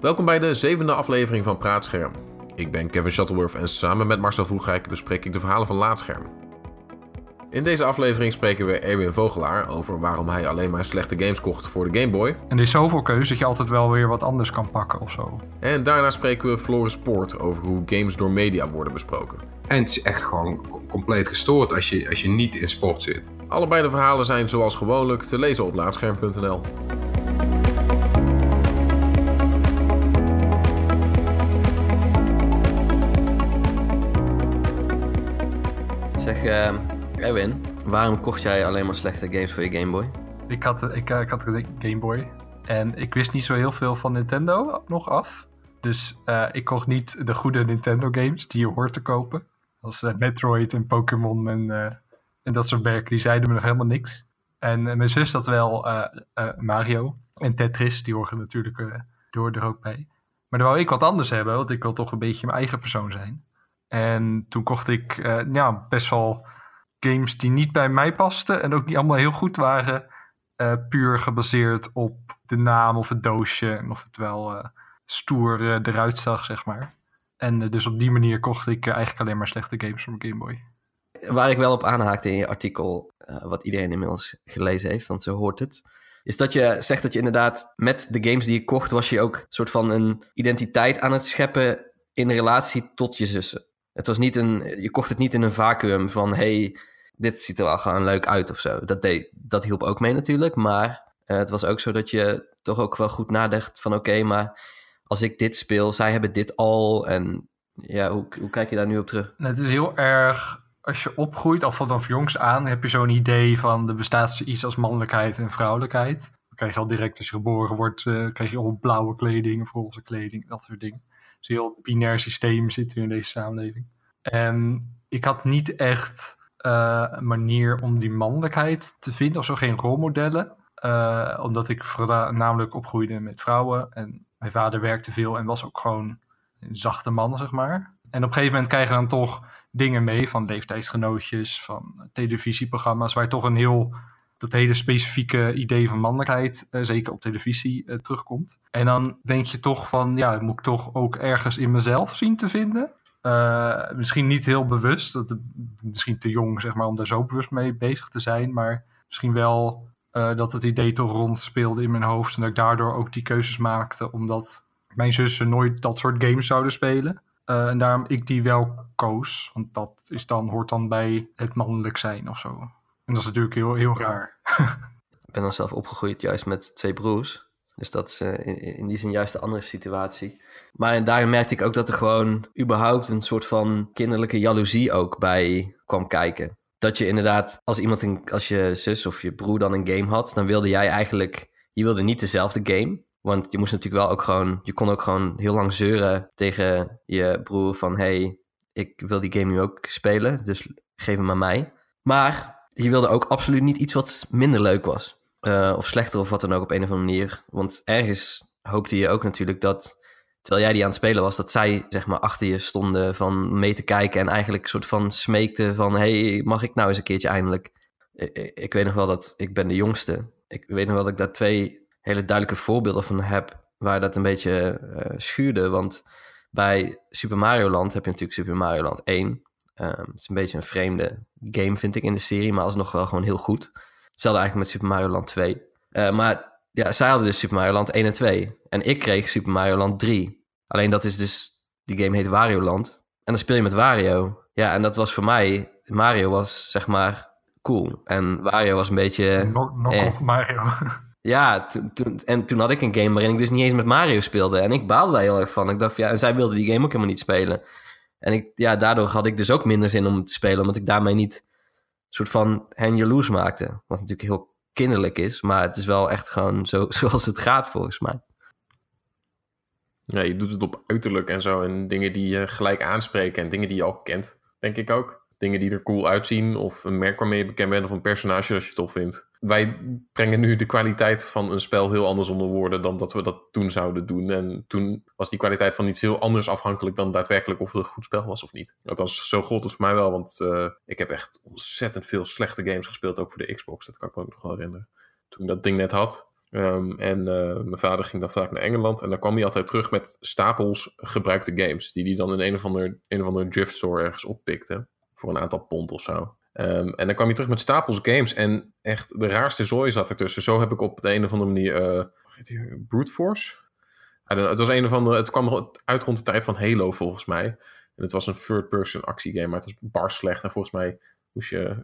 Welkom bij de zevende aflevering van Praatscherm. Ik ben Kevin Shuttleworth en samen met Marcel Vroegrijk bespreek ik de verhalen van Laatscherm. In deze aflevering spreken we Erwin Vogelaar over waarom hij alleen maar slechte games kocht voor de Game Boy. En er is zoveel keuze dat je altijd wel weer wat anders kan pakken of zo. En daarna spreken we Floris Poort over hoe games door media worden besproken. En het is echt gewoon compleet gestoord als je, als je niet in sport zit. Allebei de verhalen zijn zoals gewoonlijk te lezen op laatscherm.nl. Eh, Erwin, waarom kocht jij alleen maar slechte games voor je Game Boy? Ik had, ik, eh, ik had een Game Boy en ik wist niet zo heel veel van Nintendo nog af. Dus eh, ik kocht niet de goede Nintendo games die je hoort te kopen. Als Metroid en Pokémon en, en dat soort merken. Die zeiden me nog helemaal niks. En mijn zus had wel Mario en Tetris. Die horen natuurlijk hoorden er ook bij. Maar dan wou ik wat anders hebben, want ik wil toch een beetje mijn eigen persoon zijn. En toen kocht ik eh, ja, best wel games die niet bij mij pasten. En ook niet allemaal heel goed waren. eh, puur gebaseerd op de naam of het doosje. En of het wel eh, stoer eruit zag, zeg maar. En dus op die manier kocht ik eigenlijk alleen maar slechte games voor mijn Game Boy. Waar ik wel op aanhaakte in je artikel, wat iedereen inmiddels gelezen heeft, want zo hoort het. Is dat je zegt dat je inderdaad met de games die je kocht, was je ook een soort van een identiteit aan het scheppen in relatie tot je zussen. Het was niet een, je kocht het niet in een vacuüm van hey, dit ziet er wel gewoon leuk uit of zo. Dat, deed, dat hielp ook mee natuurlijk, maar eh, het was ook zo dat je toch ook wel goed nadacht van oké, maar als ik dit speel, zij hebben dit al en ja, hoe, hoe kijk je daar nu op terug? En het is heel erg, als je opgroeit, al vanaf jongs aan, heb je zo'n idee van er bestaat iets als mannelijkheid en vrouwelijkheid. Dan krijg je al direct als je geboren wordt, eh, krijg je al blauwe kleding of roze kleding, dat soort dingen. Een heel binair systeem zit er in deze samenleving. En ik had niet echt eh, een manier om die mannelijkheid te vinden, of zo geen rolmodellen. Eh, omdat ik vooral namelijk opgroeide met vrouwen en mijn vader werkte veel en was ook gewoon een zachte man, zeg maar. En op een gegeven moment krijg je dan toch dingen mee van leeftijdsgenootjes, van televisieprogramma's, waar toch een heel, dat hele specifieke idee van mannelijkheid, eh, zeker op televisie, eh, terugkomt. En dan denk je toch van, ja, dat moet ik toch ook ergens in mezelf zien te vinden. Eh, misschien niet heel bewust, dat, misschien te jong zeg maar, om daar zo bewust mee bezig te zijn, maar misschien wel dat het idee toch rondspeelde in mijn hoofd en dat ik daardoor ook die keuzes maakte, omdat mijn zussen nooit dat soort games zouden spelen. En daarom ik die wel koos, want dat is dan, hoort dan bij het mannelijk zijn of zo. En dat is natuurlijk heel, heel raar. Ik ben dan zelf opgegroeid juist met twee broers. Dus dat is eh, in, in die zin juist een andere situatie. Maar daarin merkte ik ook dat er gewoon überhaupt een soort van kinderlijke jaloezie ook bij kwam kijken. Dat je inderdaad, als iemand een, als je zus of je broer dan een game had, dan wilde jij eigenlijk, je wilde niet dezelfde game. Want je moest natuurlijk wel ook gewoon, je kon ook gewoon heel lang zeuren tegen je broer van, hey, ik wil die game nu ook spelen, dus geef hem aan mij. Maar je wilde ook absoluut niet iets wat minder leuk was. Eh, of slechter of wat dan ook op een of andere manier. Want ergens hoopte je ook natuurlijk dat, terwijl jij die aan het spelen was, dat zij zeg maar achter je stonden van mee te kijken en eigenlijk soort van smeekte van, hey, mag ik nou eens een keertje eindelijk? Ik weet nog wel dat ik ben de jongste. Ik weet nog wel dat ik daar twee hele duidelijke voorbeelden van heb waar dat een beetje eh, schuurde. Want bij Super Mario Land heb je natuurlijk Super Mario Land 1. Ehm, het is een beetje een vreemde game, vind ik, in de serie, maar alsnog wel gewoon heel goed. Hetzelfde eigenlijk met Super Mario Land 2. Eh, maar ja, zij hadden dus Super Mario Land 1 en 2. En ik kreeg Super Mario Land 3. Alleen dat is dus, die game heet Wario Land. En dan speel je met Wario. Ja, en dat was voor mij, Mario was zeg maar cool. En Wario was een beetje... Nog, nog eh. Mario. Ja, toen, toen, en toen had ik een game waarin ik dus niet eens met Mario speelde. En ik baalde daar heel erg van. Ik dacht, ja, en zij wilde die game ook helemaal niet spelen. En ik, ja, daardoor had ik dus ook minder zin om te spelen, omdat ik daarmee niet een soort van hen jaloers maakte. Wat natuurlijk heel kinderlijk is, maar het is wel echt gewoon zo, zoals het gaat volgens mij. Ja, je doet het op uiterlijk en zo. En dingen die je gelijk aanspreken en dingen die je al kent, denk ik ook. Dingen die er cool uitzien of een merk waarmee je bekend bent of een personage dat je tof vindt. Wij brengen nu de kwaliteit van een spel heel anders onder woorden dan dat we dat toen zouden doen. En toen was die kwaliteit van iets heel anders afhankelijk dan daadwerkelijk of het een goed spel was of niet. Althans, zo gold het voor mij wel, want uh, ik heb echt ontzettend veel slechte games gespeeld, ook voor de Xbox. Dat kan ik me ook nog wel herinneren. Toen ik dat ding net had, Ehm, en eh, mijn vader ging dan vaak naar Engeland. En dan kwam hij altijd terug met stapels gebruikte games. Die hij dan in een of ander, een of andere drift store ergens oppikte. Voor een aantal pond of zo. Ehm, en dan kwam hij terug met stapels games. En echt de raarste zooi zat ertussen. Zo heb ik op de een of andere manier. eh? Brute Force? Het was een of andere. Het kwam uit rond de tijd van Halo volgens mij. En het was een third-person actiegame. Maar het was bar slecht. En volgens mij moest je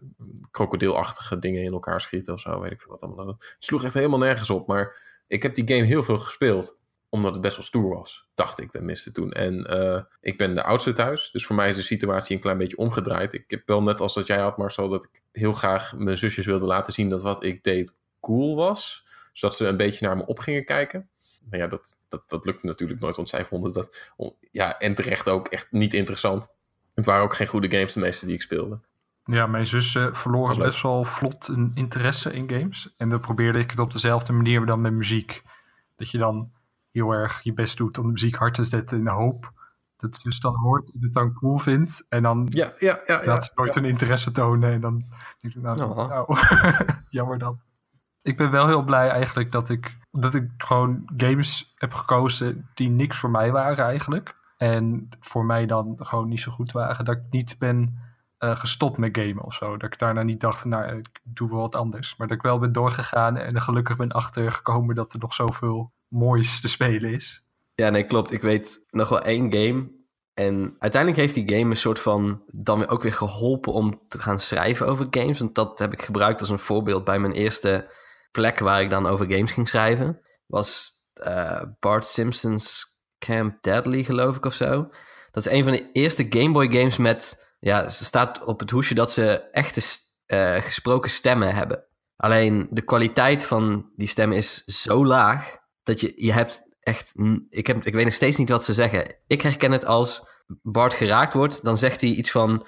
krokodilachtige dingen in elkaar schieten of zo. Weet ik veel wat allemaal. Het sloeg echt helemaal nergens op. Maar ik heb die game heel veel gespeeld. Omdat het best wel stoer was. Dacht ik tenminste toen. En eh, ik ben de oudste thuis. Dus voor mij is de situatie een klein beetje omgedraaid. Ik heb wel net als dat jij had, Marcel. Dat ik heel graag mijn zusjes wilde laten zien dat wat ik deed cool was. Zodat ze een beetje naar me op gingen kijken. Maar ja, dat, dat, dat lukte natuurlijk nooit. Want zij vonden dat, ja, en terecht ook echt niet interessant. Het waren ook geen goede games, de meeste die ik speelde. Ja, mijn zus eh, Was verloor best wel vlot een interesse in games. En dan probeerde ik het op dezelfde manier dan met muziek. Dat je dan heel erg je best doet om de muziek hard te zetten in de hoop dat ze zus dan hoort en het dan cool vindt. En dan Ja, ja, ja. laat ze nooit een interesse tonen. En dan denk ik, nou, Oh. nou jammer dan. Ik ben wel heel blij eigenlijk dat ik, dat ik gewoon games heb gekozen die niks voor mij waren eigenlijk. En voor mij dan gewoon niet zo goed waren. Dat ik niet ben eh, gestopt met gamen of zo. Dat ik daarna niet dacht van, nou, ik doe wel wat anders. Maar dat ik wel ben doorgegaan en gelukkig ben achtergekomen dat er nog zoveel moois te spelen is. Ja, nee, klopt. Ik weet nog wel één game. En uiteindelijk heeft die game een soort van dan ook weer geholpen om te gaan schrijven over games. Want dat heb ik gebruikt als een voorbeeld bij mijn eerste plek waar ik dan over games ging schrijven. Was eh, Bart Simpson's Camp Deadly, geloof ik of zo. Dat is een van de eerste Game Boy games met. Ja, ze staat op het hoesje dat ze echte eh, gesproken stemmen hebben. Alleen de kwaliteit van die stemmen is zo laag dat je, je hebt echt. Ik, heb, ik weet nog steeds niet wat ze zeggen. Ik herken het als Bart geraakt wordt, dan zegt hij iets van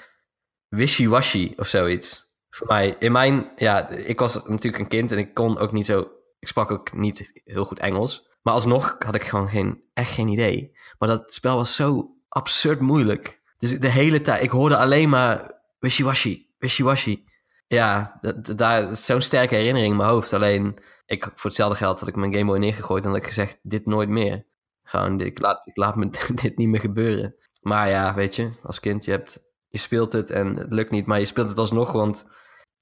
wishy-washy of zoiets. Voor mij, in mijn, ja, ik was natuurlijk een kind en ik kon ook niet zo, ik sprak ook niet heel goed Engels. Maar alsnog had ik gewoon geen, echt geen idee. Maar dat spel was zo absurd moeilijk. Dus de hele tijd, ik hoorde alleen maar wishy-washy, wishy-washy. Ja, daar zo'n sterke herinnering in mijn hoofd. Alleen, ik, voor hetzelfde geld had ik mijn Game Boy neergegooid en had ik gezegd, dit nooit meer. Gewoon, ik laat, ik laat me dit niet meer gebeuren. Maar ja, weet je, als kind, je, hebt, je speelt het en het lukt niet, maar je speelt het alsnog, want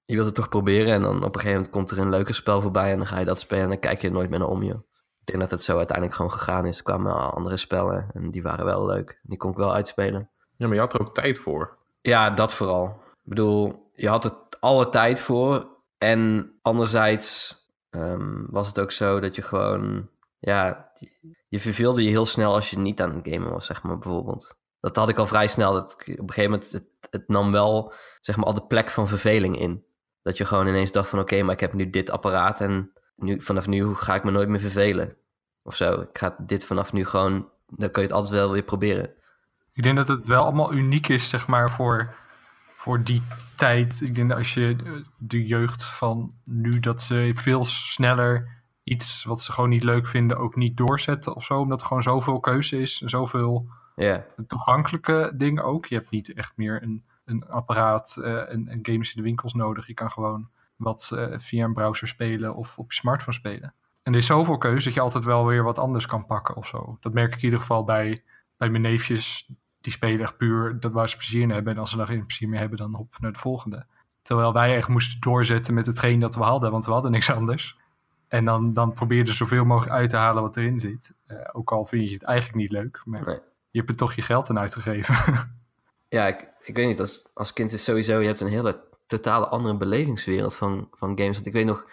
je wilt het toch proberen. En dan op een gegeven moment komt er een leuker spel voorbij en dan ga je dat spelen en dan kijk je er nooit meer naar om, joh. Ik denk dat het zo uiteindelijk gewoon gegaan is. Er kwamen andere spellen en die waren wel leuk. Die kon ik wel uitspelen. Ja, maar je had er ook tijd voor. Ja, dat vooral. Ik bedoel, je had er alle tijd voor. En anderzijds ehm, was het ook zo dat je gewoon... Ja, je- verveelde je heel snel als je niet aan het gamen was, zeg maar, bijvoorbeeld. Dat had ik al vrij snel. Dat op een gegeven moment, het, het nam wel, zeg maar, al de plek van verveling in. Dat je gewoon ineens dacht van, oké, maar ik heb nu dit apparaat en nu, vanaf nu ga ik me nooit meer vervelen. Of zo. Ik ga dit vanaf nu gewoon, dan kun je het altijd wel weer proberen. Ik denk dat het wel allemaal uniek is, zeg maar, voor, voor die tijd. Ik denk dat als je eh, de jeugd van nu, dat ze veel sneller iets wat ze gewoon niet leuk vinden ook niet doorzetten of zo. Omdat er gewoon zoveel keuze is en zoveel toegankelijke dingen ook. Je hebt niet echt meer een, een apparaat eh, en, en games in de winkels nodig. Je kan gewoon wat eh, via een browser spelen of op je smartphone spelen. En er is zoveel keuze dat je altijd wel weer wat anders kan pakken of zo. Dat merk ik in ieder geval bij, bij mijn neefjes. Die spelen echt puur dat waar ze plezier in hebben. En als ze daar geen plezier meer hebben, dan op naar de volgende. Terwijl wij echt moesten doorzetten met hetgeen dat we hadden, want we hadden niks anders. En dan, dan probeer je er zoveel mogelijk uit te halen wat erin zit. Eh, ook al vind je het eigenlijk niet leuk. Maar Nee. je hebt er toch je geld aan uitgegeven. Ja, ik, ik weet niet, als, als kind is sowieso, je hebt een hele totale andere belevingswereld van, van games. Want ik weet nog,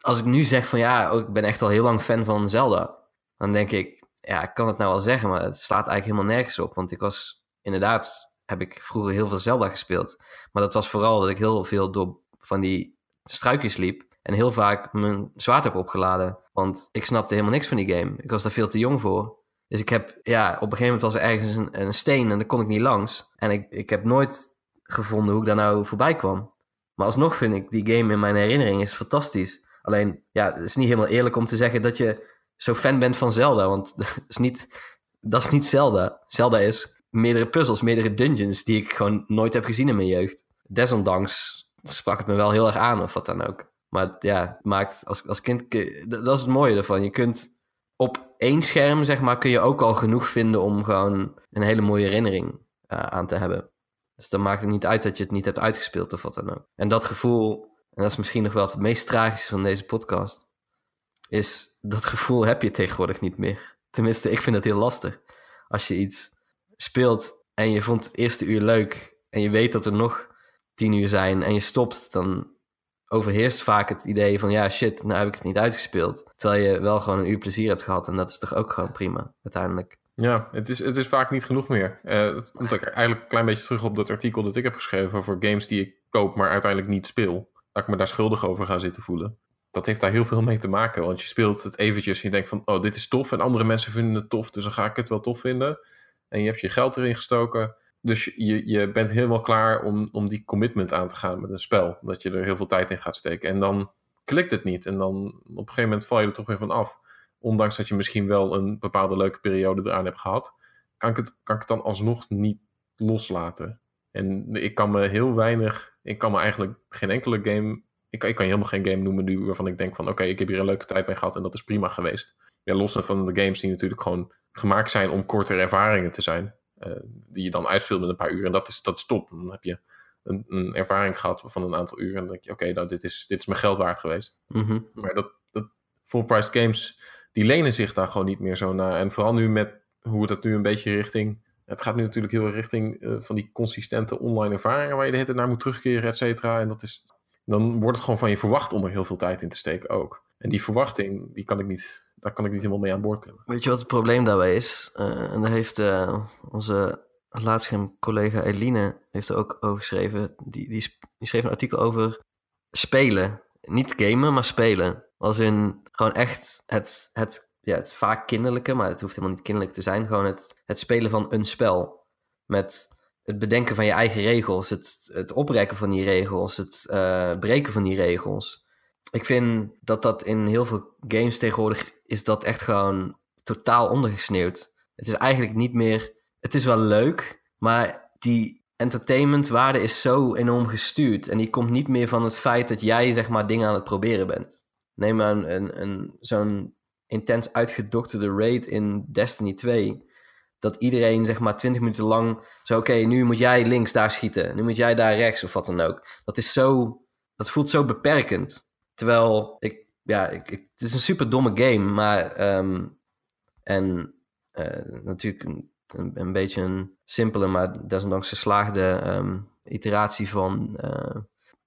als ik nu zeg van ja, oh, ik ben echt al heel lang fan van Zelda, dan denk ik, ja, ik kan het nou wel zeggen, maar het slaat eigenlijk helemaal nergens op. Want ik was, inderdaad, heb ik vroeger heel veel Zelda gespeeld. Maar dat was vooral dat ik heel veel door van die struikjes liep en heel vaak mijn zwaard heb opgeladen. Want ik snapte helemaal niks van die game. Ik was daar veel te jong voor. Dus ik heb, ja, op een gegeven moment was er ergens een, een steen en daar kon ik niet langs. En ik, ik heb nooit gevonden hoe ik daar nou voorbij kwam. Maar alsnog vind ik die game in mijn herinnering is fantastisch. Alleen, ja, het is niet helemaal eerlijk om te zeggen dat je zo fan bent van Zelda. Want dat is niet, dat is niet Zelda. Zelda is meerdere puzzels, meerdere dungeons die ik gewoon nooit heb gezien in mijn jeugd. Desondanks sprak het me wel heel erg aan of wat dan ook. Maar ja, het maakt als, als kind... dat is het mooie ervan. Je kunt op één scherm, zeg maar, kun je ook al genoeg vinden om gewoon een hele mooie herinnering eh, aan te hebben. Dus dan maakt het niet uit dat je het niet hebt uitgespeeld of wat dan ook. En dat gevoel, en dat is misschien nog wel het meest tragische van deze podcast, is dat gevoel heb je tegenwoordig niet meer. Tenminste, ik vind het heel lastig. Als je iets speelt en je vond het eerste uur leuk en je weet dat er nog tien uur zijn en je stopt, dan overheerst vaak het idee van ja, shit, nou heb ik het niet uitgespeeld. Terwijl je wel gewoon een uur plezier hebt gehad en dat is toch ook gewoon prima, uiteindelijk. Ja, het is, het is vaak niet genoeg meer. Het komt eigenlijk een klein beetje terug op dat artikel dat ik heb geschreven over games die ik koop, maar uiteindelijk niet speel. Dat ik me daar schuldig over ga zitten voelen. Dat heeft daar heel veel mee te maken, want je speelt het eventjes en je denkt van, oh, dit is tof en andere mensen vinden het tof, dus dan ga ik het wel tof vinden. En je hebt je geld erin gestoken, dus je, je bent helemaal klaar om, om die commitment aan te gaan met een spel. Dat je er heel veel tijd in gaat steken. En dan klikt het niet en dan op een gegeven moment val je er toch weer van af ondanks dat je misschien wel een bepaalde leuke periode eraan hebt gehad, kan ik het, kan ik het dan alsnog niet loslaten. En ik kan me heel weinig, ik kan me eigenlijk geen enkele game, ik, kan- ik kan helemaal geen game noemen nu waarvan ik denk van oké, ik heb hier een leuke tijd mee gehad en dat is prima geweest. Ja, los van de games die natuurlijk gewoon gemaakt zijn om kortere ervaringen te zijn, eh, die je dan uitspeelt met een paar uur en dat is, dat is top. Dan heb je een, een ervaring gehad van een aantal uur en dan denk je oké, nou dit is, dit is mijn geld waard geweest. Mhm. Maar dat, dat full-priced games, die lenen zich daar gewoon niet meer zo naar. En vooral nu met hoe het nu een beetje richting... Het gaat nu natuurlijk heel richting eh, van die consistente online ervaringen... waar je de hele tijd naar moet terugkeren, et cetera. En dat is, dan wordt het gewoon van je verwacht om er heel veel tijd in te steken ook. En die verwachting, die kan ik niet, daar kan ik niet helemaal mee aan boord klimmen. Weet je wat het probleem daarbij is? Eh, en daar heeft eh, onze laatscherm collega Eline heeft er ook over geschreven. Die, die schreef een artikel over spelen. Niet gamen, maar spelen. Als in gewoon echt het, het, ja, het vaak kinderlijke, maar het hoeft helemaal niet kinderlijk te zijn. Gewoon het, het spelen van een spel. Met het bedenken van je eigen regels. Het, het oprekken van die regels. Het eh, breken van die regels. Ik vind dat dat in heel veel games tegenwoordig is dat echt gewoon totaal ondergesneeuwd. Het is eigenlijk niet meer. Het is wel leuk, maar die entertainmentwaarde is zo enorm gestuurd. En die komt niet meer van het feit dat jij zeg maar dingen aan het proberen bent. Neem maar een, een, zo'n intens uitgedokterde raid in Destiny 2. Dat iedereen zeg maar 20 minuten lang zo, oké, nu moet jij links daar schieten. Nu moet jij daar rechts of wat dan ook. Dat is zo, dat voelt zo beperkend. Terwijl ik, ja, ik, ik- het is een super domme game, maar ehm, en eh, natuurlijk een, een, beetje een simpele, maar desondanks geslaagde ehm, iteratie van eh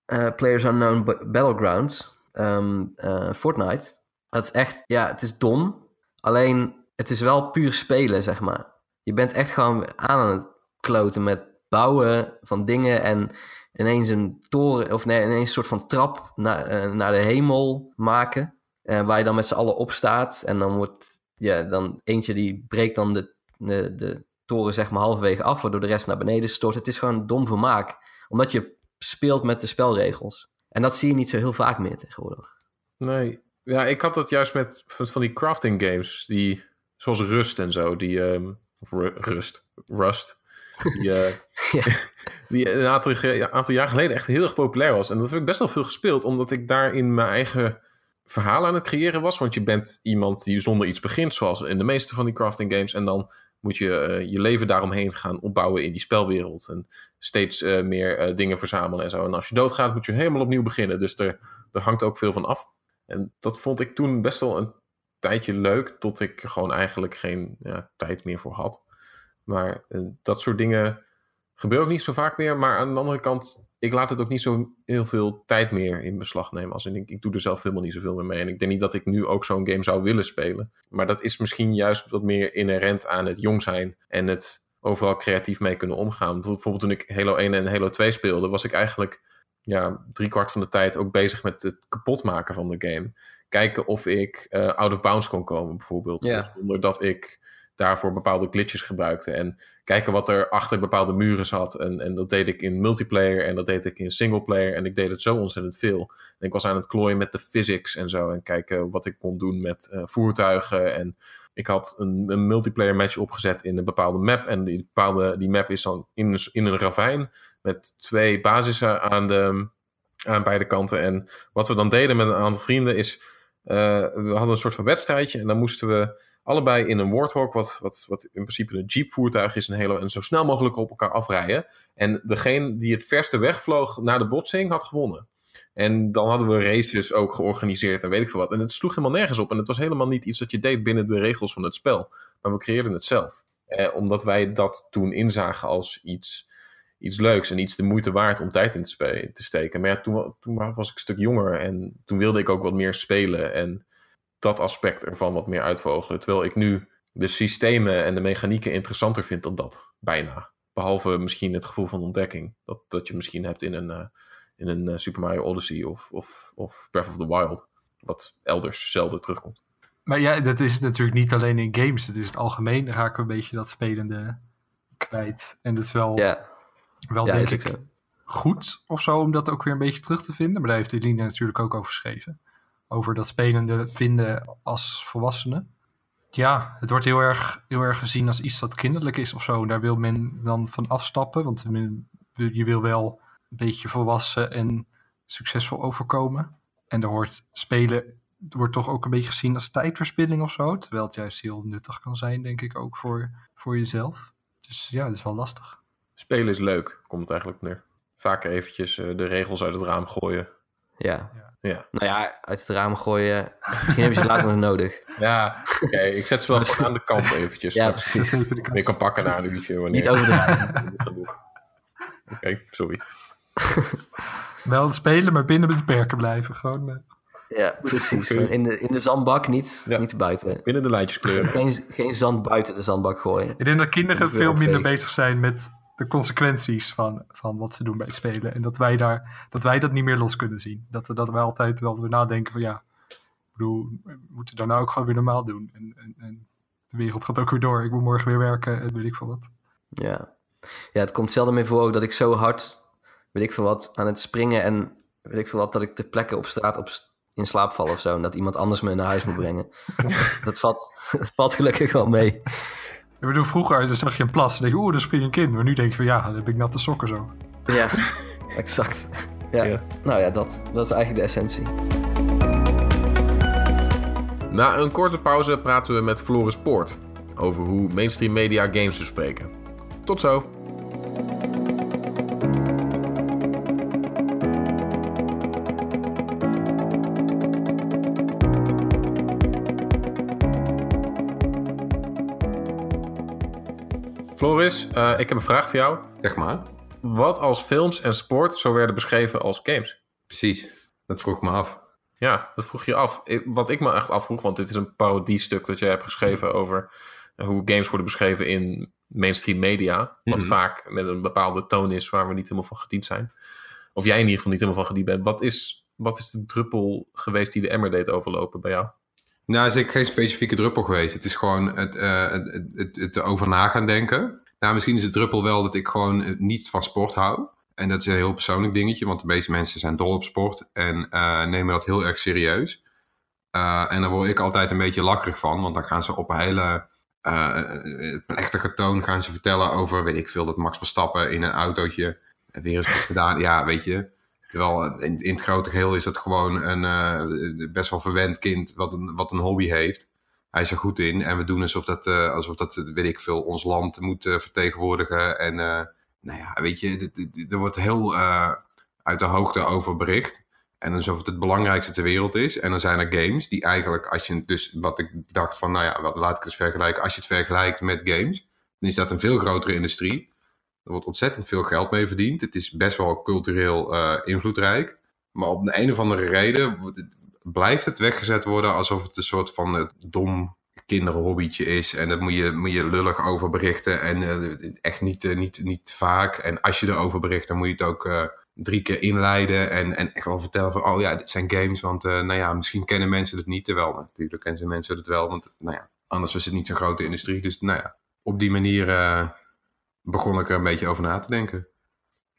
eh, Players Unknown Ba- Battlegrounds, ehm, eh, Fortnite. Dat is echt, ja, het is dom, alleen het is wel puur spelen, zeg maar. Je bent echt gewoon aan het kloten met bouwen van dingen en ineens een toren, of nee, ineens een soort van trap naar, eh, naar de hemel maken. eh, waar je dan met z'n allen op staat. En dan wordt, ja, dan eentje die breekt dan de, de, toren zeg maar halverwege af, waardoor de rest naar beneden stort. Het is gewoon dom vermaak. Omdat je speelt met de spelregels. En dat zie je niet zo heel vaak meer tegenwoordig. Nee, ja, ik had dat juist met van van die crafting games, die, zoals Rust en zo, die, ehm, of Ru- Rust, Rust, die, eh, Ja. die een aantal, ja, aantal jaar geleden echt heel erg populair was. En dat heb ik best wel veel gespeeld, omdat ik daarin mijn eigen verhaal aan het creëren was. Want je bent iemand die zonder iets begint, zoals in de meeste van die crafting games. En dan moet je eh, je leven daaromheen gaan opbouwen in die spelwereld. En steeds eh, meer dingen verzamelen en zo. En als je doodgaat, moet je helemaal opnieuw beginnen. Dus er, er hangt ook veel van af. En dat vond ik toen best wel een tijdje leuk, tot ik gewoon eigenlijk geen ja, tijd meer voor had. Maar eh, dat soort dingen gebeuren ook niet zo vaak meer. Maar aan de andere kant, ik laat het ook niet zo heel veel tijd meer in beslag nemen. Als in, ik, ik doe er zelf helemaal niet zoveel meer mee. En ik denk niet dat ik nu ook zo'n game zou willen spelen. Maar dat is misschien juist wat meer inherent aan het jong zijn en het overal creatief mee kunnen omgaan. Bijvoorbeeld toen ik Halo 1 en Halo 2 speelde, was ik eigenlijk ja, driekwart van de tijd ook bezig met het kapotmaken van de game. Kijken of ik eh, out of bounds kon komen, bijvoorbeeld. Ja. Zonder dat ik daarvoor bepaalde glitches gebruikte. En kijken wat er achter bepaalde muren zat. En, en dat deed ik in multiplayer en dat deed ik in singleplayer. En ik deed het zo ontzettend veel. En ik was aan het klooien met de physics en zo. En kijken wat ik kon doen met eh, voertuigen. En ik had een, een multiplayer match opgezet in een bepaalde map. En die, bepaalde, die map is dan in, een- in een ravijn met twee basissen aan de, aan beide kanten. En wat we dan deden met een aantal vrienden is, we hadden een soort van wedstrijdje en dan moesten we allebei in een Warthog, wat, wat, wat in principe een jeepvoertuig is, een hele, en zo snel mogelijk op elkaar afrijden. En degene die het verste wegvloog naar de botsing had gewonnen. En dan hadden we races ook georganiseerd en weet ik veel wat. En het sloeg helemaal nergens op. En het was helemaal niet iets dat je deed binnen de regels van het spel. Maar we creëerden het zelf. Eh, omdat wij dat toen inzagen als iets, iets leuks en iets de moeite waard om tijd in te, spe- te steken. Maar ja, toen, toen was ik een stuk jonger en toen wilde ik ook wat meer spelen. En dat aspect ervan wat meer uitvogelen. Terwijl ik nu de systemen en de mechanieken interessanter vind dan dat. Bijna. Behalve misschien het gevoel van ontdekking. Dat, dat je misschien hebt in een, eh, in een eh, Super Mario Odyssey of, of, of Breath of the Wild. Wat elders zelden terugkomt. Maar ja, dat is natuurlijk niet alleen in games. Het is het algemeen. Dan raken we een beetje dat spelende kwijt. En dat is wel, Ja, wel ja denk ik zo. goed of zo om dat ook weer een beetje terug te vinden. Maar daar heeft Eline natuurlijk ook over geschreven. Over dat spelende vinden als volwassene. Ja, het wordt heel erg, heel erg gezien als iets dat kinderlijk is of zo. Daar wil men dan van afstappen. Want men- je wil wel een beetje volwassen en succesvol overkomen. En er hoort spelen wordt toch ook een beetje gezien als tijdverspilling of zo. Terwijl het juist heel nuttig kan zijn, denk ik, ook voor, voor jezelf. Dus ja, dat is wel lastig. Spelen is leuk, komt het eigenlijk op neer. Vaak eventjes eh, de regels uit het raam gooien. Ja. Ja, Nou ja, uit het raam gooien. Misschien heb je ze later nog nodig. ja oké. ik zet ze wel gewoon aan de kant eventjes. Ja, precies. Kans. kan pakken na een uurtje. Wanneer Niet overdrijven. Oké, sorry. Wel spelen, maar binnen de perken blijven. Gewoon, eh, Ja, precies. In de, in de zandbak, niet, Ja. niet buiten. Binnen de lijntjes kleuren. Geen, geen zand buiten de zandbak gooien. Ik denk dat kinderen veel minder bezig zijn met de consequenties van, van wat ze doen bij het spelen. En dat wij, daar, dat wij dat niet meer los kunnen zien. Dat, dat wij altijd wel weer nadenken van ja, ik bedoel, we moeten dan nou ook gewoon weer normaal doen. En, en, en de wereld gaat ook weer door. Ik moet morgen weer werken en weet ik veel wat. Ja. ja, het komt zelden meer voor ook dat ik zo hard, weet ik veel wat, aan het springen en weet ik veel wat, dat ik ter plekke op straat op, st- in slaap val of zo. En dat iemand anders me naar huis moet brengen. dat valt, valt gelukkig wel mee. Ik bedoel, vroeger zag je een plas en denk je, oeh, daar springt een kind. Maar nu denk je van ja, dan heb ik natte sokken zo. Ja, exact. Ja. Ja. Nou ja, dat, dat is eigenlijk de essentie. Na een korte pauze praten we met Floris Poort over hoe mainstream media games bespreken. Tot zo! Eh, ik heb een vraag voor jou. Zeg maar. Wat als films en sport zo werden beschreven als games? Precies. Dat vroeg ik me af. Ja, dat vroeg je af. Ik- Wat ik me echt afvroeg, want dit is een parodiestuk dat jij hebt geschreven over hoe games worden beschreven in mainstream media. Wat Mhm. vaak met een bepaalde toon is waar we niet helemaal van gediend zijn. Of jij in ieder geval niet helemaal van gediend bent. Wat is, wat is de druppel geweest die de emmer deed overlopen bij jou? Nou, is ik geen specifieke druppel geweest. Het is gewoon het, het, het, het, het erover na gaan denken. Nou, misschien is het druppel wel dat ik gewoon eh, niet van sport hou. En dat is een heel persoonlijk dingetje, want de meeste mensen zijn dol op sport en eh, nemen dat heel erg serieus. Eh, en daar word ik altijd een beetje lakkerig van, want dan gaan ze op een hele plechtige toon gaan ze vertellen over, weet ik veel, dat Max Verstappen in een autootje weer eens gedaan. Ja, weet je. Terwijl in, het grote geheel is dat gewoon een best wel verwend kind wat wat een hobby heeft. Hij is er goed in en we doen alsof dat, eh, alsof dat weet ik veel, ons land moet eh, vertegenwoordigen. En eh, nou ja, weet je, er wordt heel uit de hoogte over bericht. En alsof het het belangrijkste ter wereld is. En dan zijn er games die eigenlijk, als je dus, wat ik dacht van, nou ja, wat- laat ik het eens vergelijken. Als je het vergelijkt met games, dan is dat een veel grotere industrie. Er wordt ontzettend veel geld mee verdiend. Het is best wel cultureel invloedrijk. Maar op de een of andere reden blijft het weggezet worden alsof het een soort van eh, dom kinderhobbytje is. En daar moet je, moet je lullig over berichten. En eh, echt niet, eh, niet, niet vaak. En als je erover bericht, dan moet je het ook drie keer inleiden. En, en echt wel vertellen van, oh ja, dit zijn games. Want nou ja, misschien kennen mensen het niet. Terwijl natuurlijk kennen mensen het wel. Want nou ja, anders was het niet zo'n grote industrie. Dus nou ja, op die manier begon ik er een beetje over na te denken.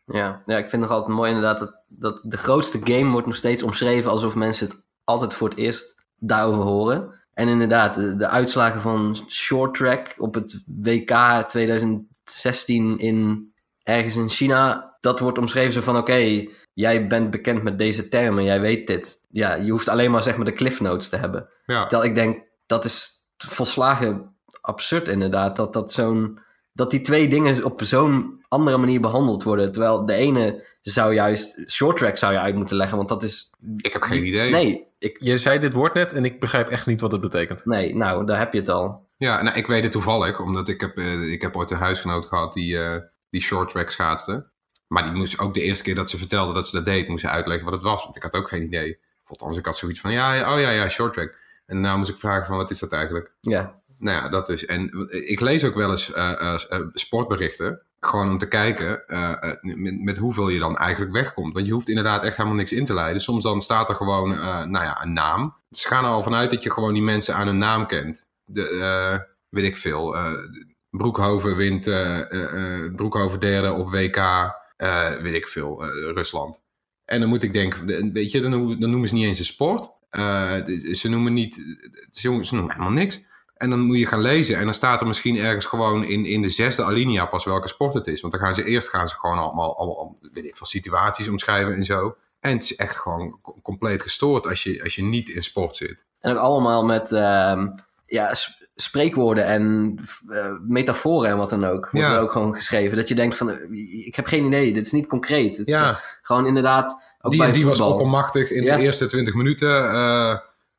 Ja, ja, ik vind het nog altijd mooi inderdaad dat, dat de grootste game wordt nog steeds omschreven alsof mensen het altijd voor het eerst daarover horen. En inderdaad, de, de uitslagen van short track op het WK 2016 in ergens in China dat wordt omschreven zo van, oké, jij bent bekend met deze termen, jij weet dit. Ja, je hoeft alleen maar zeg maar de cliff notes te hebben. Ja. Terwijl ik denk, dat is volslagen absurd inderdaad, dat, dat, zo'n, dat die twee dingen op zo'n andere manier behandeld worden. Terwijl de ene zou juist, short track zou je uit moeten leggen, want dat is... Ik heb geen idee. Nee, ik, Je zei dit woord net en ik begrijp echt niet wat het betekent. nee, nou, daar heb je het al. Ja, nou, ik weet het toevallig, omdat ik heb, eh, ik heb ooit een huisgenoot gehad die, eh, die short track schaatste. Maar die moest ook de eerste keer dat ze vertelde dat ze dat deed, moest ze uitleggen wat het was. Want ik had ook geen idee. Althans, ik had zoiets van, ja, ja, oh ja, ja, short track. En nou moest ik vragen van, wat is dat eigenlijk? Ja, Nou ja, dat dus. En ik lees ook wel eens eh, eh, eh, sportberichten. Gewoon om te kijken eh, eh, met, met hoeveel je dan eigenlijk wegkomt. Want je hoeft inderdaad echt helemaal niks in te leiden. Soms dan staat er gewoon, eh, nou ja, een naam. Ze gaan er al vanuit dat je gewoon die mensen aan een naam kent. De, weet ik veel. Broekhoven wint, Broekhoven derde op WK, weet ik veel, Rusland. En dan moet ik denken, de- weet je, dan, noemen- ze niet eens een sport. Ze noemen niet, ze noemen helemaal niks. En dan moet je gaan lezen en dan staat er misschien ergens gewoon in, in de zesde alinea pas welke sport het is. Want dan gaan ze eerst gaan ze gewoon allemaal, allemaal weet ik veel, situaties omschrijven en zo. En het is echt gewoon co- compleet gestoord als je, als je niet in sport zit. En ook allemaal met ehm, ja, spreekwoorden en eh, metaforen en wat dan ook. Wordt Ja. er ook gewoon geschreven. Dat je denkt van, eh, ik heb geen idee, dit is niet concreet. Het is, eh, Ja, gewoon inderdaad, ook die, bij die was oppermachtig in Ja. de eerste 20 minuten.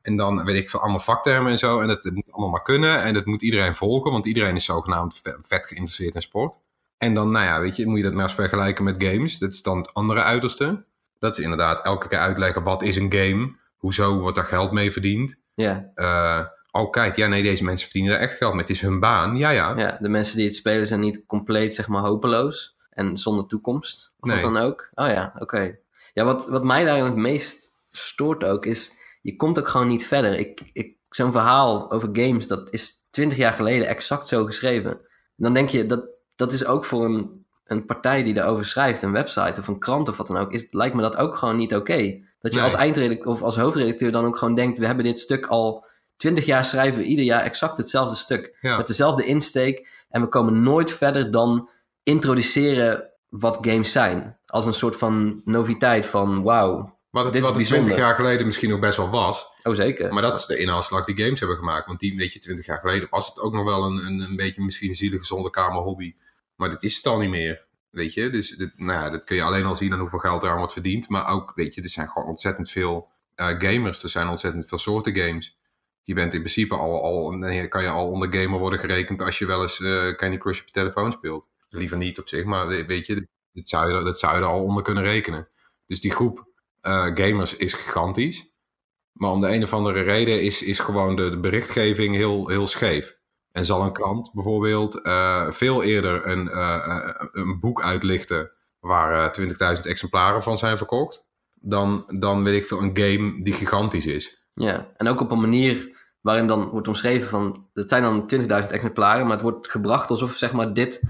En dan weet ik veel, allemaal vaktermen en zo. En dat, moet allemaal maar kunnen. En dat moet iedereen volgen, want iedereen is zogenaamd ve- vet geïnteresseerd in sport. En dan, nou ja, weet je, moet je dat maar eens vergelijken met games. Dat is dan het andere uiterste. Dat is inderdaad elke keer uitleggen wat is een game. Hoezo wordt daar geld mee verdiend. Ja, Eh, oh kijk, ja nee, deze mensen verdienen daar echt geld mee. Het is hun baan, ja ja. ja, de mensen die het spelen zijn niet compleet, zeg maar, hopeloos. En zonder toekomst. Of Nee. wat dan ook. Oh ja, oké. Ja, wat, wat mij daar het meest stoort ook, is... Je komt ook gewoon niet verder. Ik, ik, Zo'n verhaal over games, dat is twintig jaar geleden exact zo geschreven. En dan denk je, dat, dat is ook voor een, een partij die daarover schrijft, een website of een krant of wat dan ook, is, lijkt me dat ook gewoon niet oké. Dat je Nee. als eindredacteur of als hoofdredacteur dan ook gewoon denkt, we hebben dit stuk al twintig jaar schrijven, we ieder jaar exact hetzelfde stuk. Ja. Met dezelfde insteek. En we komen nooit verder dan introduceren wat games zijn. Als een soort van noviteit van wauw. Wat het, wat het bijzonder. 20 jaar geleden misschien nog best wel was. Oh zeker. Maar dat is de inhaalslag die games hebben gemaakt. Want die, weet je, 20 jaar geleden was het ook nog wel een, een, een beetje misschien zielige zondekamer hobby. Maar dat is het al niet meer. Weet je, dus dit, nou ja, dat kun je alleen al zien aan hoeveel geld er aan wordt verdiend. Maar ook, weet je, er zijn gewoon ontzettend veel eh, gamers. Er zijn ontzettend veel soorten games. Je bent in principe al, al nee, kan je al onder gamer worden gerekend als je wel eens eh, Candy Crush op je telefoon speelt. Liever niet op zich, maar we- weet je, dat zou je, er- dat zou je er al onder kunnen rekenen. Dus die groep gamers is gigantisch. Maar om de een of andere reden is, is gewoon de, de berichtgeving heel, heel scheef. En zal een krant bijvoorbeeld eh, veel eerder een, eh, eh, een boek uitlichten waar eh 20.000 exemplaren van zijn verkocht, dan, dan weet ik veel een game die gigantisch is. Ja, en ook op een manier waarin dan wordt omschreven van... Het zijn dan 20.000 exemplaren, maar het wordt gebracht alsof zeg maar dit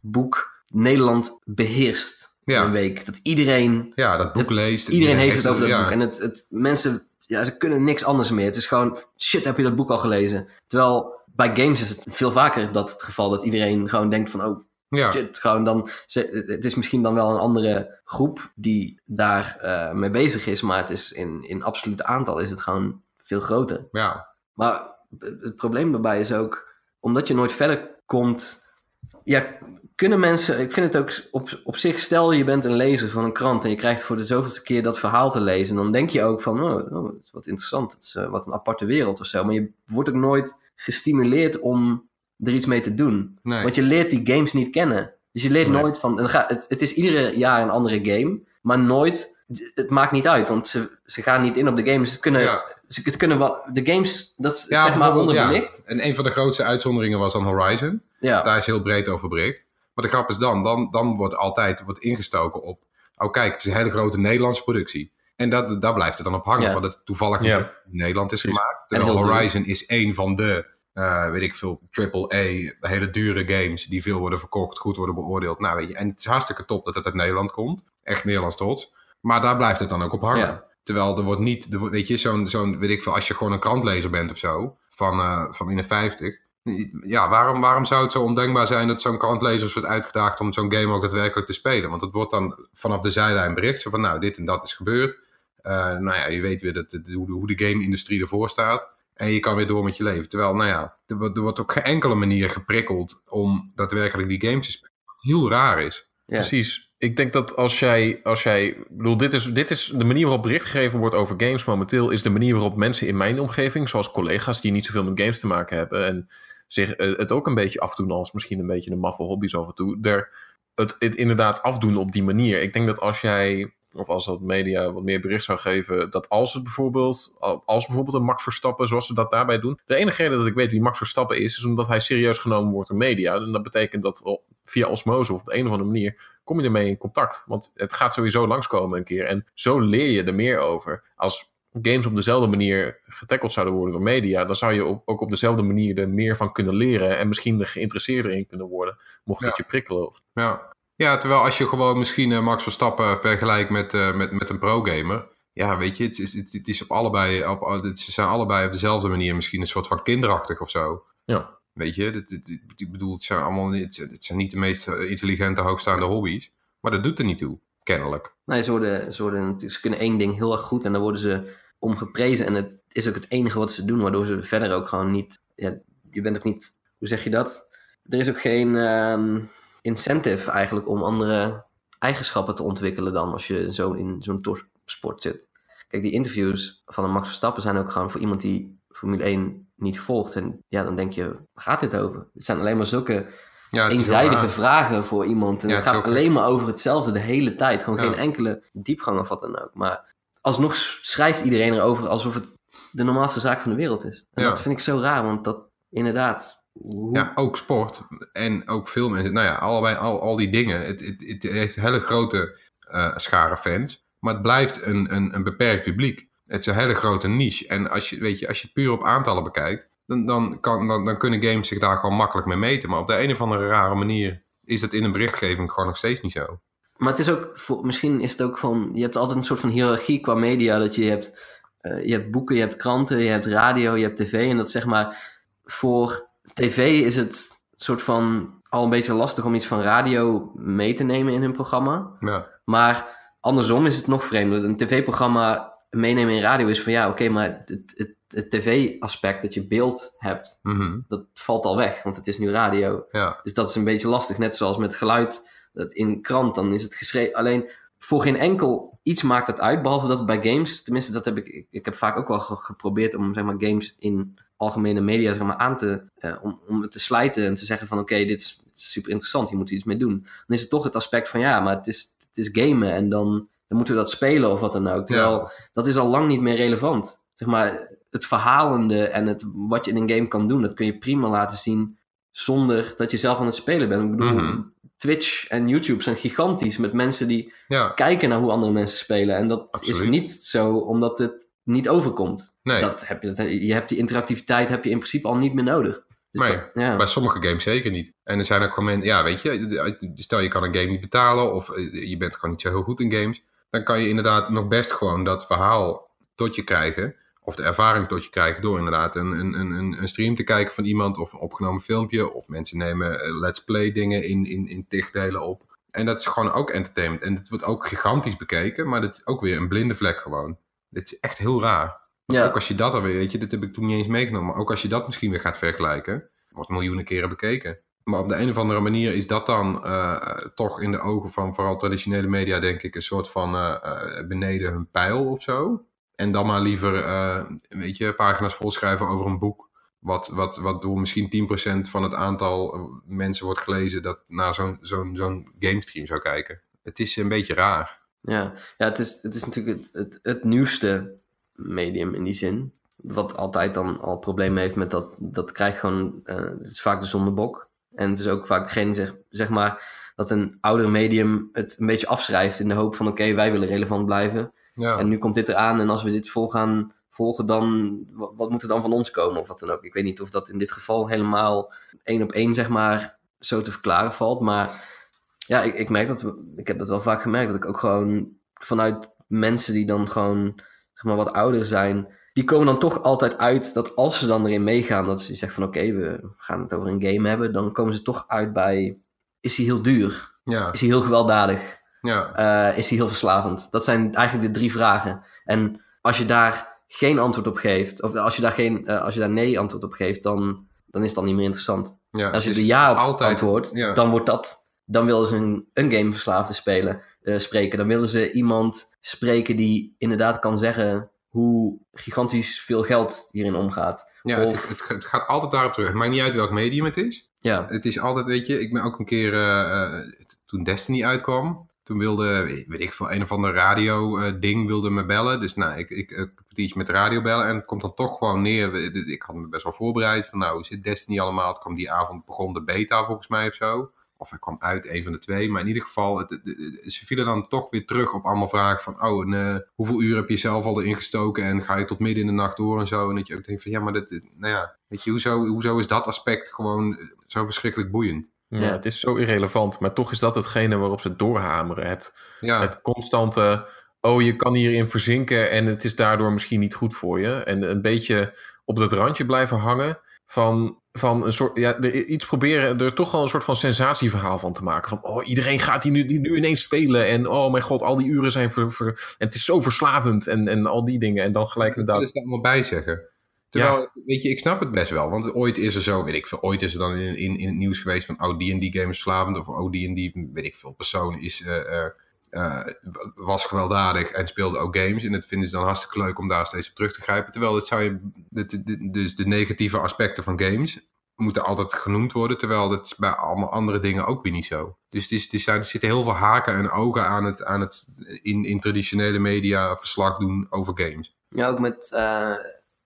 boek Nederland beheerst. Ja. Een week. Dat iedereen, Ja, dat boek Het- leest. iedereen heeft het over dat ja. boek. En het, het, mensen, ja, ze kunnen niks anders meer. Het is gewoon, shit, heb je dat boek al gelezen? Terwijl bij games is het veel vaker dat het geval dat iedereen gewoon denkt van... Oh, Ja, shit, gewoon dan, ze, het is misschien dan wel een andere groep die daar eh, mee bezig is, maar het is in, in absolute aantal is het gewoon veel groter. ja, Maar het probleem daarbij is ook, omdat je nooit verder komt, ja, kunnen mensen, ik vind het ook op, op zich, stel je bent een lezer van een krant en je krijgt voor de zoveelste keer dat verhaal te lezen, dan denk je ook van, oh, oh, wat interessant, het is eh, wat een aparte wereld of zo, maar je wordt ook nooit gestimuleerd om er iets mee te doen. nee. Want je leert die games niet kennen. Dus je leert Nee. nooit van. Het, gaat- het, is iedere jaar een andere game. Maar nooit. Het maakt niet uit. Want ze, ze gaan niet in op de games. Ze kunnen. Ja. Ze, het kunnen wel. De games. Dat is Ja, zeg maar ja. onderbelicht. En een van de grootste uitzonderingen was dan Horizon. Daar is heel breed over bericht. Maar de grap is dan, dan, dan wordt altijd wordt ingestoken op... Oh kijk, het is een hele grote Nederlandse productie. En dat, daar blijft het dan op hangen. Ja. Van dat het toevallig Ja. in Nederland is gemaakt. Terwijl. Horizon is één van de, eh, weet ik veel, AAA, hele dure games... die veel worden verkocht, goed worden beoordeeld. Nou, weet je, en het is hartstikke top dat het uit Nederland komt. Echt Nederlands trots. Maar daar blijft het dan ook op hangen. Ja. Terwijl er wordt niet, er wordt- weet je, zo'n, zo'n, weet ik veel, als je gewoon een krantlezer bent of zo, van, eh, van in de 50, Ja, waarom, waarom zou het zo ondenkbaar zijn dat zo'n krantlezer wordt uitgedaagd om zo'n game ook daadwerkelijk te spelen? Want het wordt dan vanaf de zijlijn bericht, zo van nou, dit en dat is gebeurd. Uh, nou ja, je weet weer dat, de, hoe de game-industrie ervoor staat. En je kan weer door met je leven. Terwijl, nou ja, er wordt, er wordt op geen enkele manier geprikkeld om daadwerkelijk die games te spelen. Heel raar is. Ja. Precies. Ik denk dat als jij, als jij, ik bedoel, dit is, dit is de manier waarop bericht gegeven wordt over games momenteel, is de manier waarop mensen in mijn omgeving, zoals collega's die niet zoveel met games te maken hebben en zich uh, het ook een beetje afdoen als misschien een beetje een maffe hobby's af en toe, er, het, het inderdaad afdoen op die manier. Ik denk dat als jij of als dat media wat meer bericht zou geven, dat als het bijvoorbeeld, als bijvoorbeeld een Max Verstappen, zoals ze dat daarbij doen. De enige reden dat ik weet wie Max Verstappen is, is omdat hij serieus genomen wordt door media. En dat betekent dat via osmose of op de een of andere manier kom je ermee in contact. Want het gaat sowieso langskomen een keer. En zo leer je er meer over. Als games op dezelfde manier getackeld zouden worden door media, dan zou je ook op dezelfde manier er meer van kunnen leren en misschien er geïnteresseerder in kunnen worden, mocht het je prikkelen. Ja. Ja, terwijl als je gewoon misschien uh, Max Verstappen vergelijkt met, uh, met, met een pro-gamer. Ja, weet je, het is, het, het is op allebei, op, het zijn allebei op dezelfde manier misschien een soort van kinderachtig of zo. Ja. Weet je, het, het, ik bedoel, het zijn allemaal niet, het zijn niet de meest eh, intelligente, hoogstaande hobby's. Maar dat doet er niet toe, kennelijk. Nee, ze, worden, ze, worden, ze kunnen één ding heel erg goed en dan worden ze omgeprezen. En het is ook het enige wat ze doen, waardoor ze verder ook gewoon niet... Ja, je bent ook niet... Hoe zeg je dat? Er is ook geen... Um, incentive eigenlijk om andere eigenschappen te ontwikkelen dan als je zo in zo'n topsport zit. Kijk, die interviews van een Max Verstappen zijn ook gewoon voor iemand die Formule 1 niet volgt. En ja, dan denk je, gaat dit over? Het zijn alleen maar zulke ja, eenzijdige vragen voor iemand. En het, gaat alleen maar over hetzelfde de hele tijd. Gewoon geen enkele diepgang of wat dan ook. Maar alsnog schrijft iedereen erover alsof het de normaalste zaak van de wereld is. En dat vind ik zo raar, want dat inderdaad, ja, ook sport en ook film. Nou ja, allebei, al, al die dingen. Het, het, het heeft hele grote uh, schare fans. Maar het blijft een, een, een beperkt publiek. Het is een hele grote niche. En als je, weet je, als je het puur op aantallen bekijkt, dan, dan, kan, dan, dan kunnen games zich daar gewoon makkelijk mee meten. Maar op de een of andere rare manier is dat in een berichtgeving gewoon nog steeds niet zo. Maar het is ook, voor, misschien is het ook van, je hebt altijd een soort van hiërarchie qua media. Dat je hebt, uh, je hebt boeken, je hebt kranten, je hebt radio, je hebt tv. En dat zeg maar voor tv is het soort van al een beetje lastig om iets van radio mee te nemen in hun programma. Ja. Maar andersom is het nog vreemder. Een tv-programma meenemen in radio is van ja, oké, maar het, het, het tv-aspect dat je beeld hebt, mhm. dat valt al weg, want het is nu radio. Ja. Dus dat is een beetje lastig. Net zoals met geluid dat in krant, dan is het geschreven. Alleen voor geen enkel iets maakt het uit, behalve dat bij games, tenminste, dat heb ik, ik heb vaak ook wel geprobeerd om zeg maar, games in algemene media zeg maar, aan te, uh, om, om het te slijten en te zeggen van oké, dit, is super interessant, hier moet iets mee doen. Dan is het toch het aspect van ja, maar het is, het is gamen en dan, dan moeten we dat spelen of wat dan ook. Terwijl dat is al lang niet meer relevant. Zeg maar, het verhalende en het, wat je in een game kan doen, dat kun je prima laten zien zonder dat je zelf aan het spelen bent. Ik bedoel, Mhm. Twitch en YouTube zijn gigantisch met mensen die Ja, kijken naar hoe andere mensen spelen. En dat is niet zo omdat het niet overkomt. nee. Dat heb je, dat, je hebt die interactiviteit heb je in principe al niet meer nodig. Dus Nee, dat- ja. Bij sommige games zeker niet. En er zijn ook gewoon mensen, ja, weet je, stel je kan een game niet betalen of eh, je bent gewoon niet zo heel goed in games, dan kan je inderdaad nog best gewoon dat verhaal tot je krijgen, of de ervaring tot je krijgen door inderdaad een, een, een, een stream te kijken van iemand of een opgenomen filmpje, of mensen nemen eh, let's play dingen in, in, in tig delen op. En dat is gewoon ook entertainment. En het wordt ook gigantisch bekeken, maar dit is ook weer een blinde vlek gewoon. Dit is echt heel raar. Ja. Ook als je dat alweer, weet je, dit heb ik toen niet eens meegenomen. Maar ook als je dat misschien weer gaat vergelijken, wordt miljoenen keren bekeken. Maar op de een of andere manier is dat dan eh, toch in de ogen van vooral traditionele media, denk ik, een soort van eh, beneden hun pijl of zo. En dan maar liever, eh, weet je, pagina's volschrijven over een boek. Wat, wat, wat door misschien 10% van het aantal eh, mensen wordt gelezen dat naar zo'n zo'n zo'n gamestream zou kijken. Het is een beetje raar. Ja, ja het, is, het is natuurlijk het, het, nieuwste medium in die zin. Wat altijd dan al problemen heeft met dat, dat krijgt gewoon, eh, het is vaak de zondebok. En het is ook vaak degene, zeg, zeg maar, dat een ouder medium het een beetje afschrijft in de hoop van oké, wij willen relevant blijven. Ja, En nu komt dit eraan en als we dit vol gaan volgen, dan wat, wat moet er dan van ons komen of wat dan ook. Ik weet niet of dat in dit geval helemaal één op één, zeg maar, zo te verklaren valt. Maar ja, ik, ik merk dat, we- ik heb dat wel vaak gemerkt, dat ik ook gewoon vanuit mensen die dan gewoon, zeg maar, wat ouder zijn, die komen dan toch altijd uit dat als ze dan erin meegaan, dat ze zeggen van oké, we gaan het over een game hebben, dan komen ze toch uit bij, is hij heel duur? Ja, Is hij heel gewelddadig? Ja, Eh, is hij heel verslavend? Dat zijn eigenlijk de drie vragen. En als je daar geen antwoord op geeft, of als je daar, geen, eh, als je daar nee antwoord op geeft, dan, dan is dat niet meer interessant. ja. Als je er ja op altijd, antwoordt, ja. dan wordt dat, dan willen ze een, een gameverslaafde spelen, eh, spreken. Dan willen ze iemand spreken die inderdaad kan zeggen hoe gigantisch veel geld hierin omgaat. Ja, het, Of- het, het gaat altijd daarop terug. Het maakt niet uit welk medium het is. Ja, Het is altijd, weet je, ik ben ook een keer, toen Destiny uitkwam, toen wilde, weet ik veel, een of ander radio eh, ding wilde me bellen. Dus nou, ik, ik, ik kwartiertje met de radio bellen en het komt dan toch gewoon neer. Ik had me best wel voorbereid van, nou, zit Destiny allemaal? Het kwam die avond, begon de beta volgens mij of zo. Of hij kwam uit, een van de twee. Maar in ieder geval, ze vielen dan toch weer terug op allemaal vragen van... Oh, eh, hoeveel uur heb je zelf al erin gestoken? En ga je tot midden in de nacht door en zo? En dat je ook denkt van, ja, maar dat, nou ja... Weet je, hoezo, hoezo is dat aspect gewoon eh, zo verschrikkelijk boeiend? Ja, Ja. het is zo irrelevant, maar toch is dat hetgene waarop ze doorhameren. Het, Ja, het constante, oh je kan hierin verzinken en het is daardoor misschien niet goed voor je. En een beetje op dat randje blijven hangen van, van een soort, ja, er, iets proberen er toch wel een soort van sensatieverhaal van te maken. Van, oh iedereen gaat hier nu, die nu ineens spelen en oh mijn god, al die uren zijn ver, ver- en het is zo verslavend en, en al die dingen. En dan gelijk dat inderdaad, is er allemaal bij Terwijl, weet je, ik snap het best wel. Want ooit is er zo, weet ik veel, ooit is er dan in, in, in het nieuws geweest van, oh, die en die game is verslavend. Of oh, die en die, weet ik veel, persoon is, eh, eh, eh, was gewelddadig en speelde ook games. En dat vinden ze dan hartstikke leuk om daar steeds op terug te grijpen. Terwijl dat zou je, dit- dit- dus de negatieve aspecten van games moeten altijd genoemd worden. Terwijl dat is bij allemaal andere dingen ook weer niet zo. Dus het is, het is, er zitten heel veel haken en ogen aan het, aan het in, in traditionele media verslag doen over games. Ja, ook met eh,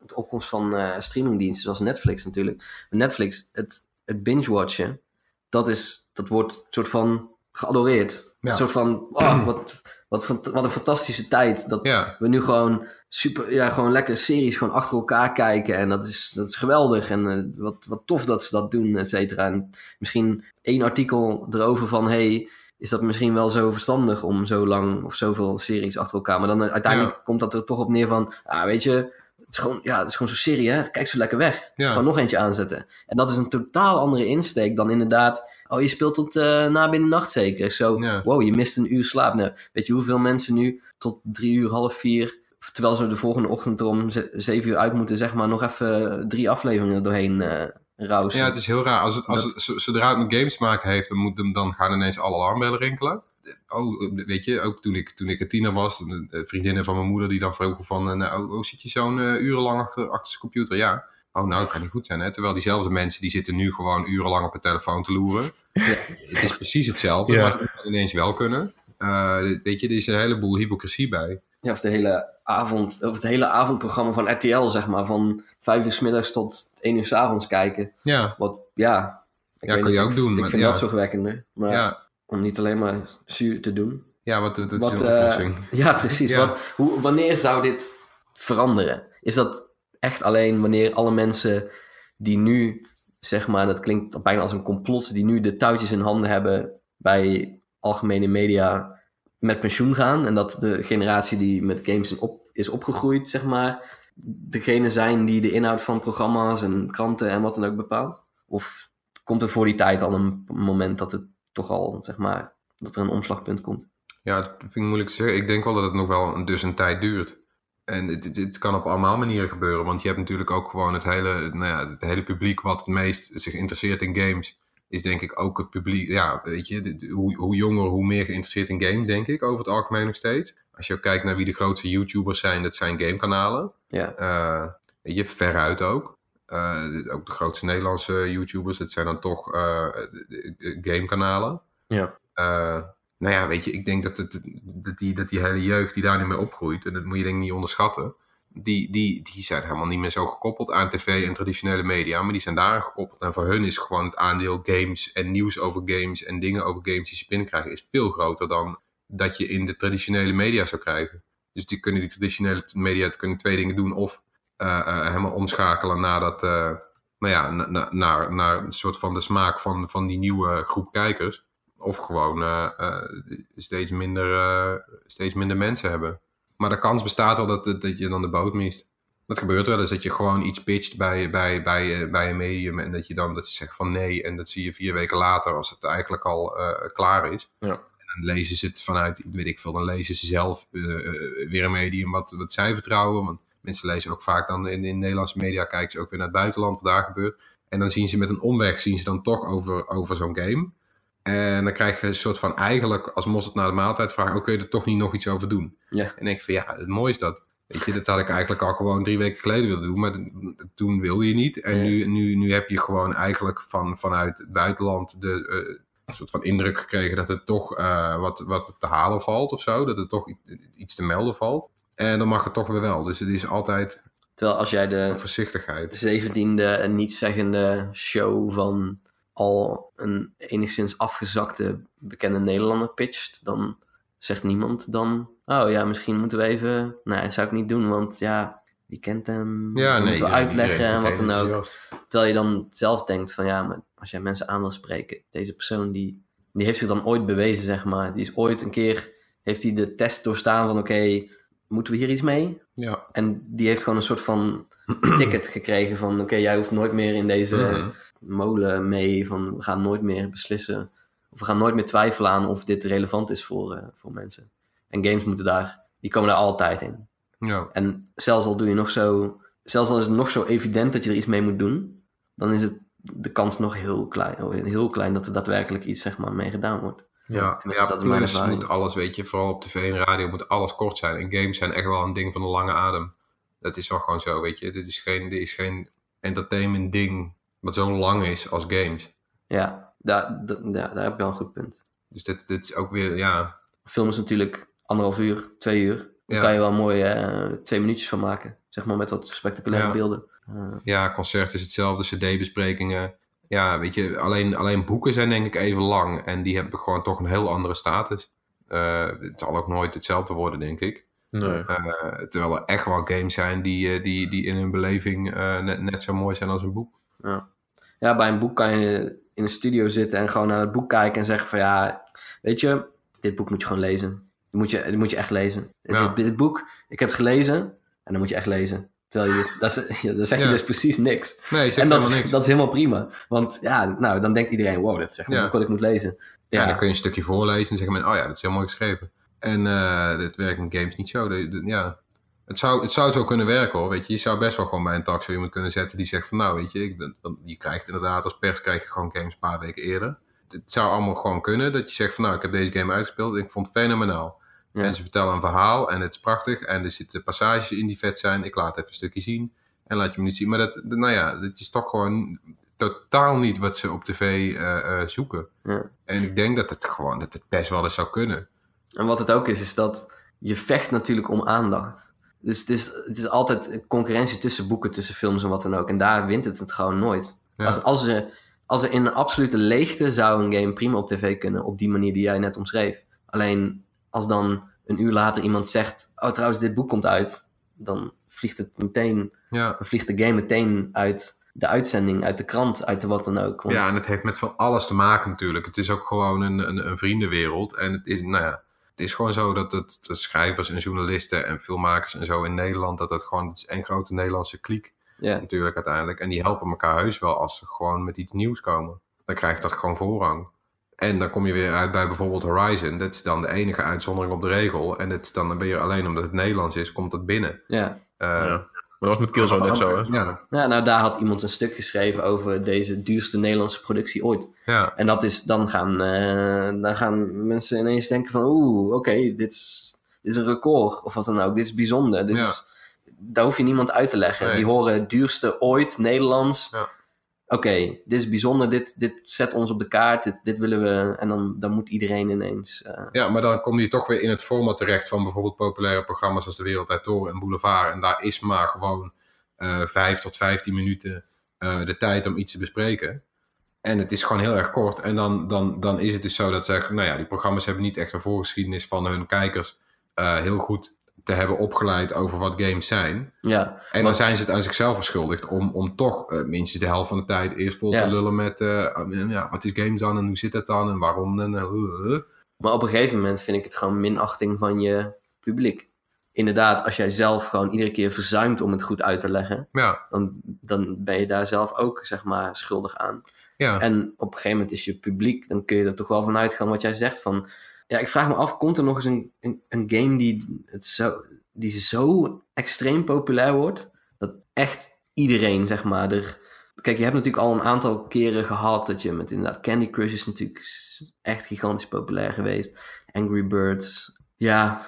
de opkomst van eh, streamingdiensten zoals Netflix natuurlijk. Netflix, het, het binge-watchen, dat, is, dat wordt een soort van geadoreerd. Ja. Een soort van, oh, wat, wat, wat een fantastische tijd. Dat Ja, we nu gewoon super, ja, gewoon lekkere series gewoon achter elkaar kijken. En dat is, dat is geweldig. En eh, wat, wat tof dat ze dat doen, et cetera. En misschien één artikel erover van, hey, is dat misschien wel zo verstandig om zo lang of zoveel series achter elkaar. Maar dan eh, uiteindelijk komt dat er toch op neer van, ah, weet je, het is gewoon, ja, het is gewoon zo'n serie, hè. Kijk zo lekker weg. Ja. Gewoon nog eentje aanzetten. En dat is een totaal andere insteek dan inderdaad, oh, je speelt tot eh, na binnen nacht zeker. Zo, Ja. wow, je mist een uur slaap. Nou, weet je hoeveel mensen nu tot drie uur, half vier, terwijl ze de volgende ochtend er om ze- zeven uur uit moeten, zeg maar, nog even drie afleveringen er doorheen eh rausen. Ja, het is heel raar. Als het, als Dat- het, zo- zodra het met games maken heeft, dan, moet, dan gaan ineens alle alarmbellen rinkelen. Oh, weet je, ook toen ik, toen ik een tiener was, de, vriendinnen van mijn moeder die dan vroegen van, eh, nou, oh, oh, zit je zo'n eh, urenlang achter, achter zijn computer? Ja. Oh, nou, dat kan niet goed zijn, hè. Terwijl diezelfde mensen, die zitten nu gewoon urenlang op een telefoon te loeren. Het is precies hetzelfde, Ja. maar het kan ineens wel kunnen. Eh, weet je, er is een heleboel hypocrisie bij. Ja, of de hele avond, of het hele avondprogramma van RTL, zeg maar, van vijf uur s middags tot één uur s avonds kijken. Ja, Wat, ja. Ik Ja, kun je ook ik- doen, Ik maar vind ja. dat zorgwekkender. Maar ja, om niet alleen maar zuur te doen. ja, wat, een eh, oplossing? ja, precies. Ja. Wat, hoe, wanneer zou dit veranderen? Is dat echt alleen wanneer alle mensen die nu, zeg maar, dat klinkt bijna als een complot, die nu de touwtjes in handen hebben bij algemene media met pensioen gaan. En dat de generatie die met games op, is opgegroeid, zeg maar, degene zijn die de inhoud van programma's en kranten en wat dan ook bepaalt? Of komt er voor die tijd al een moment dat het toch al, zeg maar, dat er een omslagpunt komt? Ja, dat vind ik moeilijk te zeggen. Ik denk wel dat het nog wel een, dus een tijd duurt. En het, het, het kan op allemaal manieren gebeuren. Want je hebt natuurlijk ook gewoon het hele, nou ja, het hele publiek wat het meest zich interesseert in games. Is denk ik ook het publiek, ja, weet je, de- de- hoe, hoe jonger, hoe meer geïnteresseerd in games, denk ik, over het algemeen nog steeds. Als je ook kijkt naar wie de grootste YouTubers zijn, dat zijn gamekanalen. Ja. Eh, weet je, veruit ook. Eh, ook de grootste Nederlandse YouTubers, dat zijn dan toch de gamekanalen. Ja. Eh, nou ja, weet je, ik denk dat, het, dat, die, dat die hele jeugd die daar nu mee opgroeit, en dat moet je denk ik niet onderschatten, die, die, die zijn helemaal niet meer zo gekoppeld aan tv en traditionele media, maar die zijn daar gekoppeld. En voor hun is gewoon het aandeel games en nieuws over games en dingen over games die ze binnenkrijgen, is veel groter dan dat je in de traditionele media zou krijgen. Dus die kunnen die traditionele media kunnen twee dingen doen, of helemaal omschakelen naar dat, eh, nou ja, na- na- naar, naar een soort van de smaak van, van die nieuwe groep kijkers. Of gewoon eh, eh, steeds, minder, eh, steeds minder mensen hebben. Maar de kans bestaat wel dat, dat, dat je dan de boot mist. Dat gebeurt wel eens dat je gewoon iets pitcht bij, bij, bij, eh, bij een medium en dat je dan dat ze zeggen van nee en dat zie je vier weken later als het eigenlijk al eh, klaar is. Ja. En dan lezen ze het vanuit, weet ik veel, dan lezen ze zelf eh, eh, weer een medium wat, wat zij vertrouwen. Want mensen lezen ook vaak dan in, in Nederlandse media, kijken ze ook weer naar het buitenland wat daar gebeurt. En dan zien ze met een omweg, zien ze dan toch over, over zo'n game. En dan krijg je een soort van eigenlijk als mosterd naar de maaltijd vragen, oh, kun je er toch niet nog iets over doen? Ja. En dan denk ik van ja, het mooie is dat. Weet je, dat had ik eigenlijk al gewoon drie weken geleden willen doen, maar toen wilde je niet. En Ja. nu, nu, nu heb je gewoon eigenlijk van, vanuit het buitenland de eh, een soort van indruk gekregen dat het toch eh, wat, wat te halen valt of zo. Dat er toch iets te melden valt. En dan mag het toch weer wel. Dus het is altijd Terwijl als jij de voorzichtigheid. zeventiende en nietszeggende show van al een enigszins afgezakte bekende Nederlander pitcht, dan zegt niemand dan, oh ja, misschien moeten we even, nee, dat zou ik niet doen, want ja, wie kent hem? Ja, nee. moeten we ja, uitleggen en wat dan ook. Terwijl je dan zelf denkt van ja, maar als jij mensen aan wil spreken, deze persoon die, die heeft zich dan ooit bewezen, zeg maar. Die is ooit een keer, heeft hij de test doorstaan van oké, moeten we hier iets mee? Ja. En die heeft gewoon een soort van ticket gekregen van oké, jij hoeft nooit meer in deze Mhm. molen mee, van we gaan nooit meer beslissen. Of we gaan nooit meer twijfelen aan of dit relevant is voor, eh, voor mensen. En games moeten daar, die komen daar altijd in. Ja. En zelfs al doe je nog zo, zelfs al is het nog zo evident dat je er iets mee moet doen, dan is het de kans nog heel klein, heel klein dat er daadwerkelijk iets zeg maar, mee gedaan wordt. Ja, ja dat plus moet alles, weet je, vooral op tv en radio moet alles kort zijn. En games zijn echt wel een ding van de lange adem. Dat is wel gewoon zo, weet je. Dit is geen, dit is geen entertainment ding wat zo lang is als games. Ja, daar, daar heb je wel een goed punt. Dus dit, dit is ook weer, ja, film is natuurlijk anderhalf uur, twee uur. Daar Ja. kan je wel mooi eh, twee minuutjes van maken. Zeg maar met wat spectaculaire Ja. beelden. Ja, concert is hetzelfde, cd-besprekingen. Ja, weet je, alleen, alleen boeken zijn denk ik even lang. En die hebben gewoon toch een heel andere status. Eh, het zal ook nooit hetzelfde worden, denk ik. Nee. Eh, terwijl er echt wel games zijn die, eh, die, die in hun beleving net, net zo mooi zijn als een boek. ja, bij een boek kan je in een studio zitten en gewoon naar het boek kijken en zeggen van ja, weet je, dit boek moet je gewoon lezen. Dit moet je, dit moet je echt lezen. Ja. Dit, dit boek, ik heb het gelezen en dan moet je echt lezen. Terwijl je, dus- dat is, ja, dan zeg je Ja. dus precies niks. Nee, zeg En dat helemaal is, niks. dat is helemaal prima. Want ja, nou, dan denkt iedereen, wow, dat is echt een boek wat ik moet lezen. Ja, Ja, dan kun je een stukje voorlezen en zeggen oh ja, dat is heel mooi geschreven. En eh dit werkt in games niet zo. De- de- ja. het, zou, het zou zo kunnen werken hoor, weet je. Je zou best wel gewoon bij een tak zo iemand kunnen zetten die zegt van, nou weet je, ik, je krijgt inderdaad als pers krijg je gewoon games een paar weken eerder. Het, het zou allemaal gewoon kunnen dat je zegt van, nou ik heb deze game uitgespeeld en ik vond het fenomenaal. Ja. En ze vertellen een verhaal en het is prachtig en er zitten passages in die vet zijn. Ik laat even een stukje zien en laat je me niet zien. Maar dat, nou ja, het is toch gewoon totaal niet wat ze op tv eh, eh, zoeken. Ja. En ik denk dat het gewoon, dat het best wel eens zou kunnen. En wat het ook is, is dat je vecht natuurlijk om aandacht. Dus het is, het is altijd concurrentie tussen boeken, tussen films en wat dan ook. En daar wint het het gewoon nooit. Ja. Als, als, er, als er in een absolute leegte zou een game prima op tv kunnen, op die manier die jij net omschreef. Alleen als dan een uur later iemand zegt, oh trouwens dit boek komt uit, dan vliegt het meteen, Ja. dan vliegt de game meteen uit de uitzending, uit de krant, uit de wat dan ook. Want- ja, en het heeft met van alles te maken natuurlijk. Het is ook gewoon een, een, een vriendenwereld. En het is, nou ja, het is gewoon zo dat het, de schrijvers en journalisten en filmmakers en zo in Nederland, dat het gewoon, het is één grote Nederlandse kliek natuurlijk uiteindelijk. En die helpen elkaar heus wel als ze gewoon met iets nieuws komen. Dan krijgt dat gewoon voorrang. En dan kom je weer uit bij bijvoorbeeld Horizon. Dat is dan de enige uitzondering op de regel. En het is dan ben je alleen omdat het Nederlands is, komt dat binnen. ja. Eh, Ja. Maar dat was met Killzone net zo, hè? ja, Ja, nou daar had iemand een stuk geschreven over deze duurste Nederlandse productie ooit. ja, En dat is, dan gaan, eh, dan gaan mensen ineens denken van, oeh, oké, dit, is, dit is een record, of wat dan ook. Dit is bijzonder. Dit Ja. is, daar hoef je niemand uit te leggen. Nee. Die horen duurste ooit, Nederlands. Ja. Oké, dit is bijzonder, dit, dit zet ons op de kaart, dit, willen we. En dan, dan moet iedereen ineens... eh, Ja, maar dan kom je toch weer in het format terecht van bijvoorbeeld populaire programma's als De Wereld uit Toren en Boulevard. En daar is maar gewoon eh 5 tot 15 minuten eh, de tijd om iets te bespreken. En het is gewoon heel erg kort. En dan, dan, dan is het dus zo dat ze, nou ja, die programma's hebben niet echt een voorgeschiedenis van hun kijkers heel goed te hebben opgeleid over wat games zijn. ja, En dan zijn ze het aan zichzelf verschuldigd om, om toch eh, minstens de helft van de tijd eerst vol Ja. te lullen met eh, ja, wat is games dan en hoe zit dat dan en waarom en eh, uh, uh. Maar op een gegeven moment vind ik het gewoon minachting van je publiek. inderdaad, als jij zelf gewoon iedere keer verzuimt om het goed uit te leggen, Ja, dan, dan ben je daar zelf ook, zeg maar, schuldig aan. ja. En op een gegeven moment is je publiek, dan kun je er toch wel van uitgaan wat jij zegt van... Ja, ik vraag me af, komt er nog eens een, een, een game die, het zo, die zo extreem populair wordt, dat echt iedereen, zeg maar, er... Kijk, je hebt natuurlijk al een aantal keren gehad dat je met inderdaad Candy Crush is natuurlijk echt gigantisch populair geweest. Angry Birds, ja,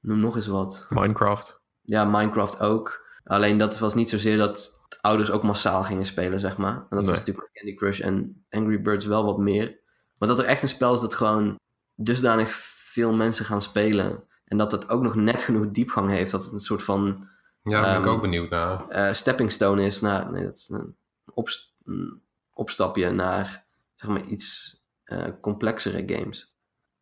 noem nog eens wat. Minecraft. Ja, Minecraft ook. Alleen dat was niet zozeer dat ouders ook massaal gingen spelen, zeg maar. En dat Nee. is natuurlijk Candy Crush en Angry Birds wel wat meer. Maar dat er echt een spel is dat gewoon dusdanig veel mensen gaan spelen. En dat het ook nog net genoeg diepgang heeft. Dat het een soort van ja, daar ben ik Ehm, ook benieuwd naar. eh, stepping stone is naar... Nee, dat is een, opst- een opstapje naar, zeg maar, iets eh, complexere games.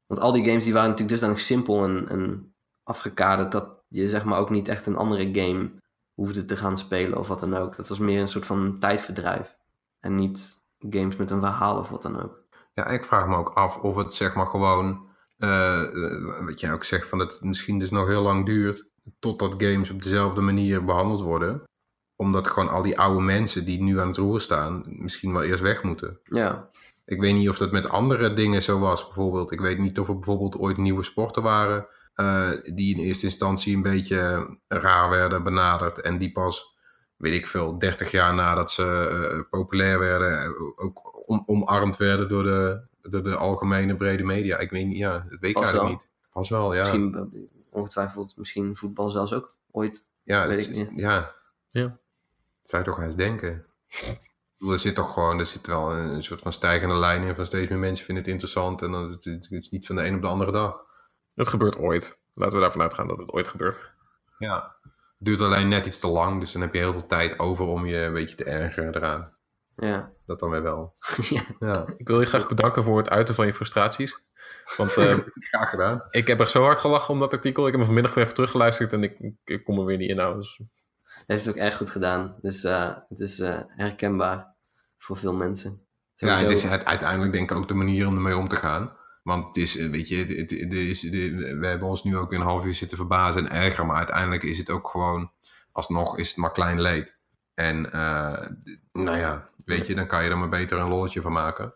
Want al die games die waren natuurlijk dusdanig simpel en, en afgekaderd... dat je zeg maar ook niet echt een andere game hoefde te gaan spelen of wat dan ook. Dat was meer een soort van tijdverdrijf. En niet games met een verhaal of wat dan ook. Ja, ik vraag me ook af of het zeg maar gewoon, eh, eh, wat jij ook zegt, van dat het misschien dus nog heel lang duurt totdat games op dezelfde manier behandeld worden. Omdat gewoon al die oude mensen die nu aan het roer staan, misschien wel eerst weg moeten. Ja, Ik weet niet of dat met andere dingen zo was. Bijvoorbeeld, ik weet niet of er bijvoorbeeld ooit nieuwe sporten waren. eh, die in eerste instantie een beetje raar werden benaderd. En die pas, weet ik veel, 30 jaar nadat ze populair werden, ook om, omarmd werden door de, door de algemene brede media. Ik weet niet, ja, dat weet ik eigenlijk wel. niet. Vast wel, ja. misschien eh, ongetwijfeld misschien voetbal zelfs ook ooit. ja, weet het ik niet. ja. Ja. Zou je toch eens denken. Er zit toch gewoon, er zit wel een soort van stijgende lijn in van steeds meer mensen vinden het interessant en dan het, het is niet van de een op de andere dag. Het gebeurt ooit. Laten we daarvan uitgaan dat het ooit gebeurt. Ja. Het duurt alleen net iets te lang, dus dan heb je heel veel tijd over om je een beetje te ergeren eraan. Ja, Dat dan weer wel. ja. Ja, Ik wil je graag bedanken voor het uiten van je frustraties. Want eh, graag gedaan. ik heb echt zo hard gelachen om dat artikel. Ik heb hem vanmiddag weer even teruggeluisterd en ik, ik, ik kom er weer niet in. Nou, dus heeft het ook erg goed gedaan. Dus eh, het is eh, herkenbaar voor veel mensen. Ja, het is het, uiteindelijk denk ik ook de manier om ermee om te gaan. Want het is, weet je, het, het- het is, de- we hebben ons nu ook weer een half uur zitten verbazen en erger. Maar uiteindelijk is het ook gewoon, alsnog is het maar klein leed. En eh, nou ja, weet je, dan kan je er maar beter een lolletje van maken.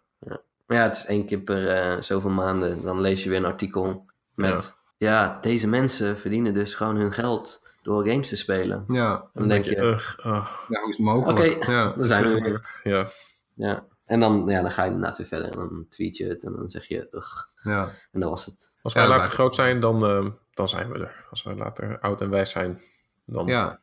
Maar ja, het is één keer per eh, zoveel maanden. Dan lees je weer een artikel met... Ja. deze mensen verdienen dus gewoon hun geld door games te spelen. Ja, Dan denk je, ugh, ah, ja hoe is het mogelijk? Oké. Ja. dan zijn we weer. Ja. Ja. En dan, ja, dan ga je inderdaad weer verder. En dan tweet je het en dan zeg je, ugh. Ja. En dat was het. Als wij Ja, later maar- groot zijn, dan, eh, dan zijn we er. Als wij later oud en wijs zijn, dan ja,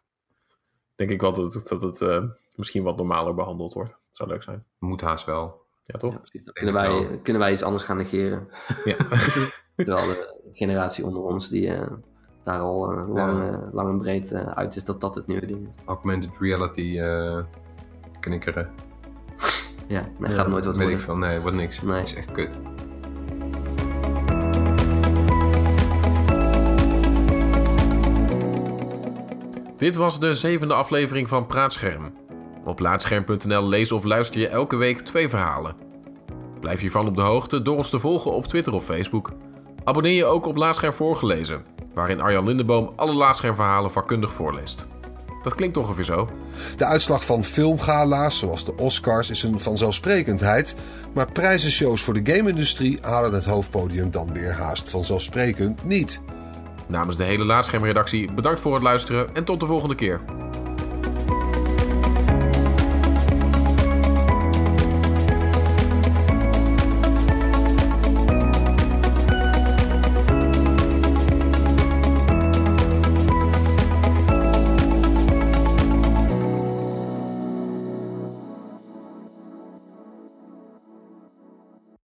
denk ik wel dat het, dat het eh, misschien wat normaler behandeld wordt. Zou leuk zijn. moet haast wel. Ja, toch? Ja, precies. Kunnen wij, kunnen wij iets anders gaan negeren. Ja. Terwijl de generatie onder ons die eh, daar al eh, lang, Ja. lang en breed uit is, dat dat het nieuwe ding is. Augmented reality eh knikkeren. Ja, dat gaat nooit wat Weet ik worden. veel. Nee, wordt niks. Nee. Dat is echt kut. Dit was de zevende aflevering van Praatscherm. Op laatscherm.nl lees of luister je elke week twee verhalen. Blijf hiervan op de hoogte door ons te volgen op Twitter of Facebook. Abonneer je ook op Laatscherm voorgelezen, waarin Arjan Lindeboom alle Laatschermverhalen vakkundig voorleest. Dat klinkt ongeveer zo. De uitslag van filmgala's, zoals de Oscars, is een vanzelfsprekendheid. Maar prijzenshows voor de game-industrie halen het hoofdpodium dan weer haast vanzelfsprekend niet. Namens de hele Laatschermredactie bedankt voor het luisteren en tot de volgende keer.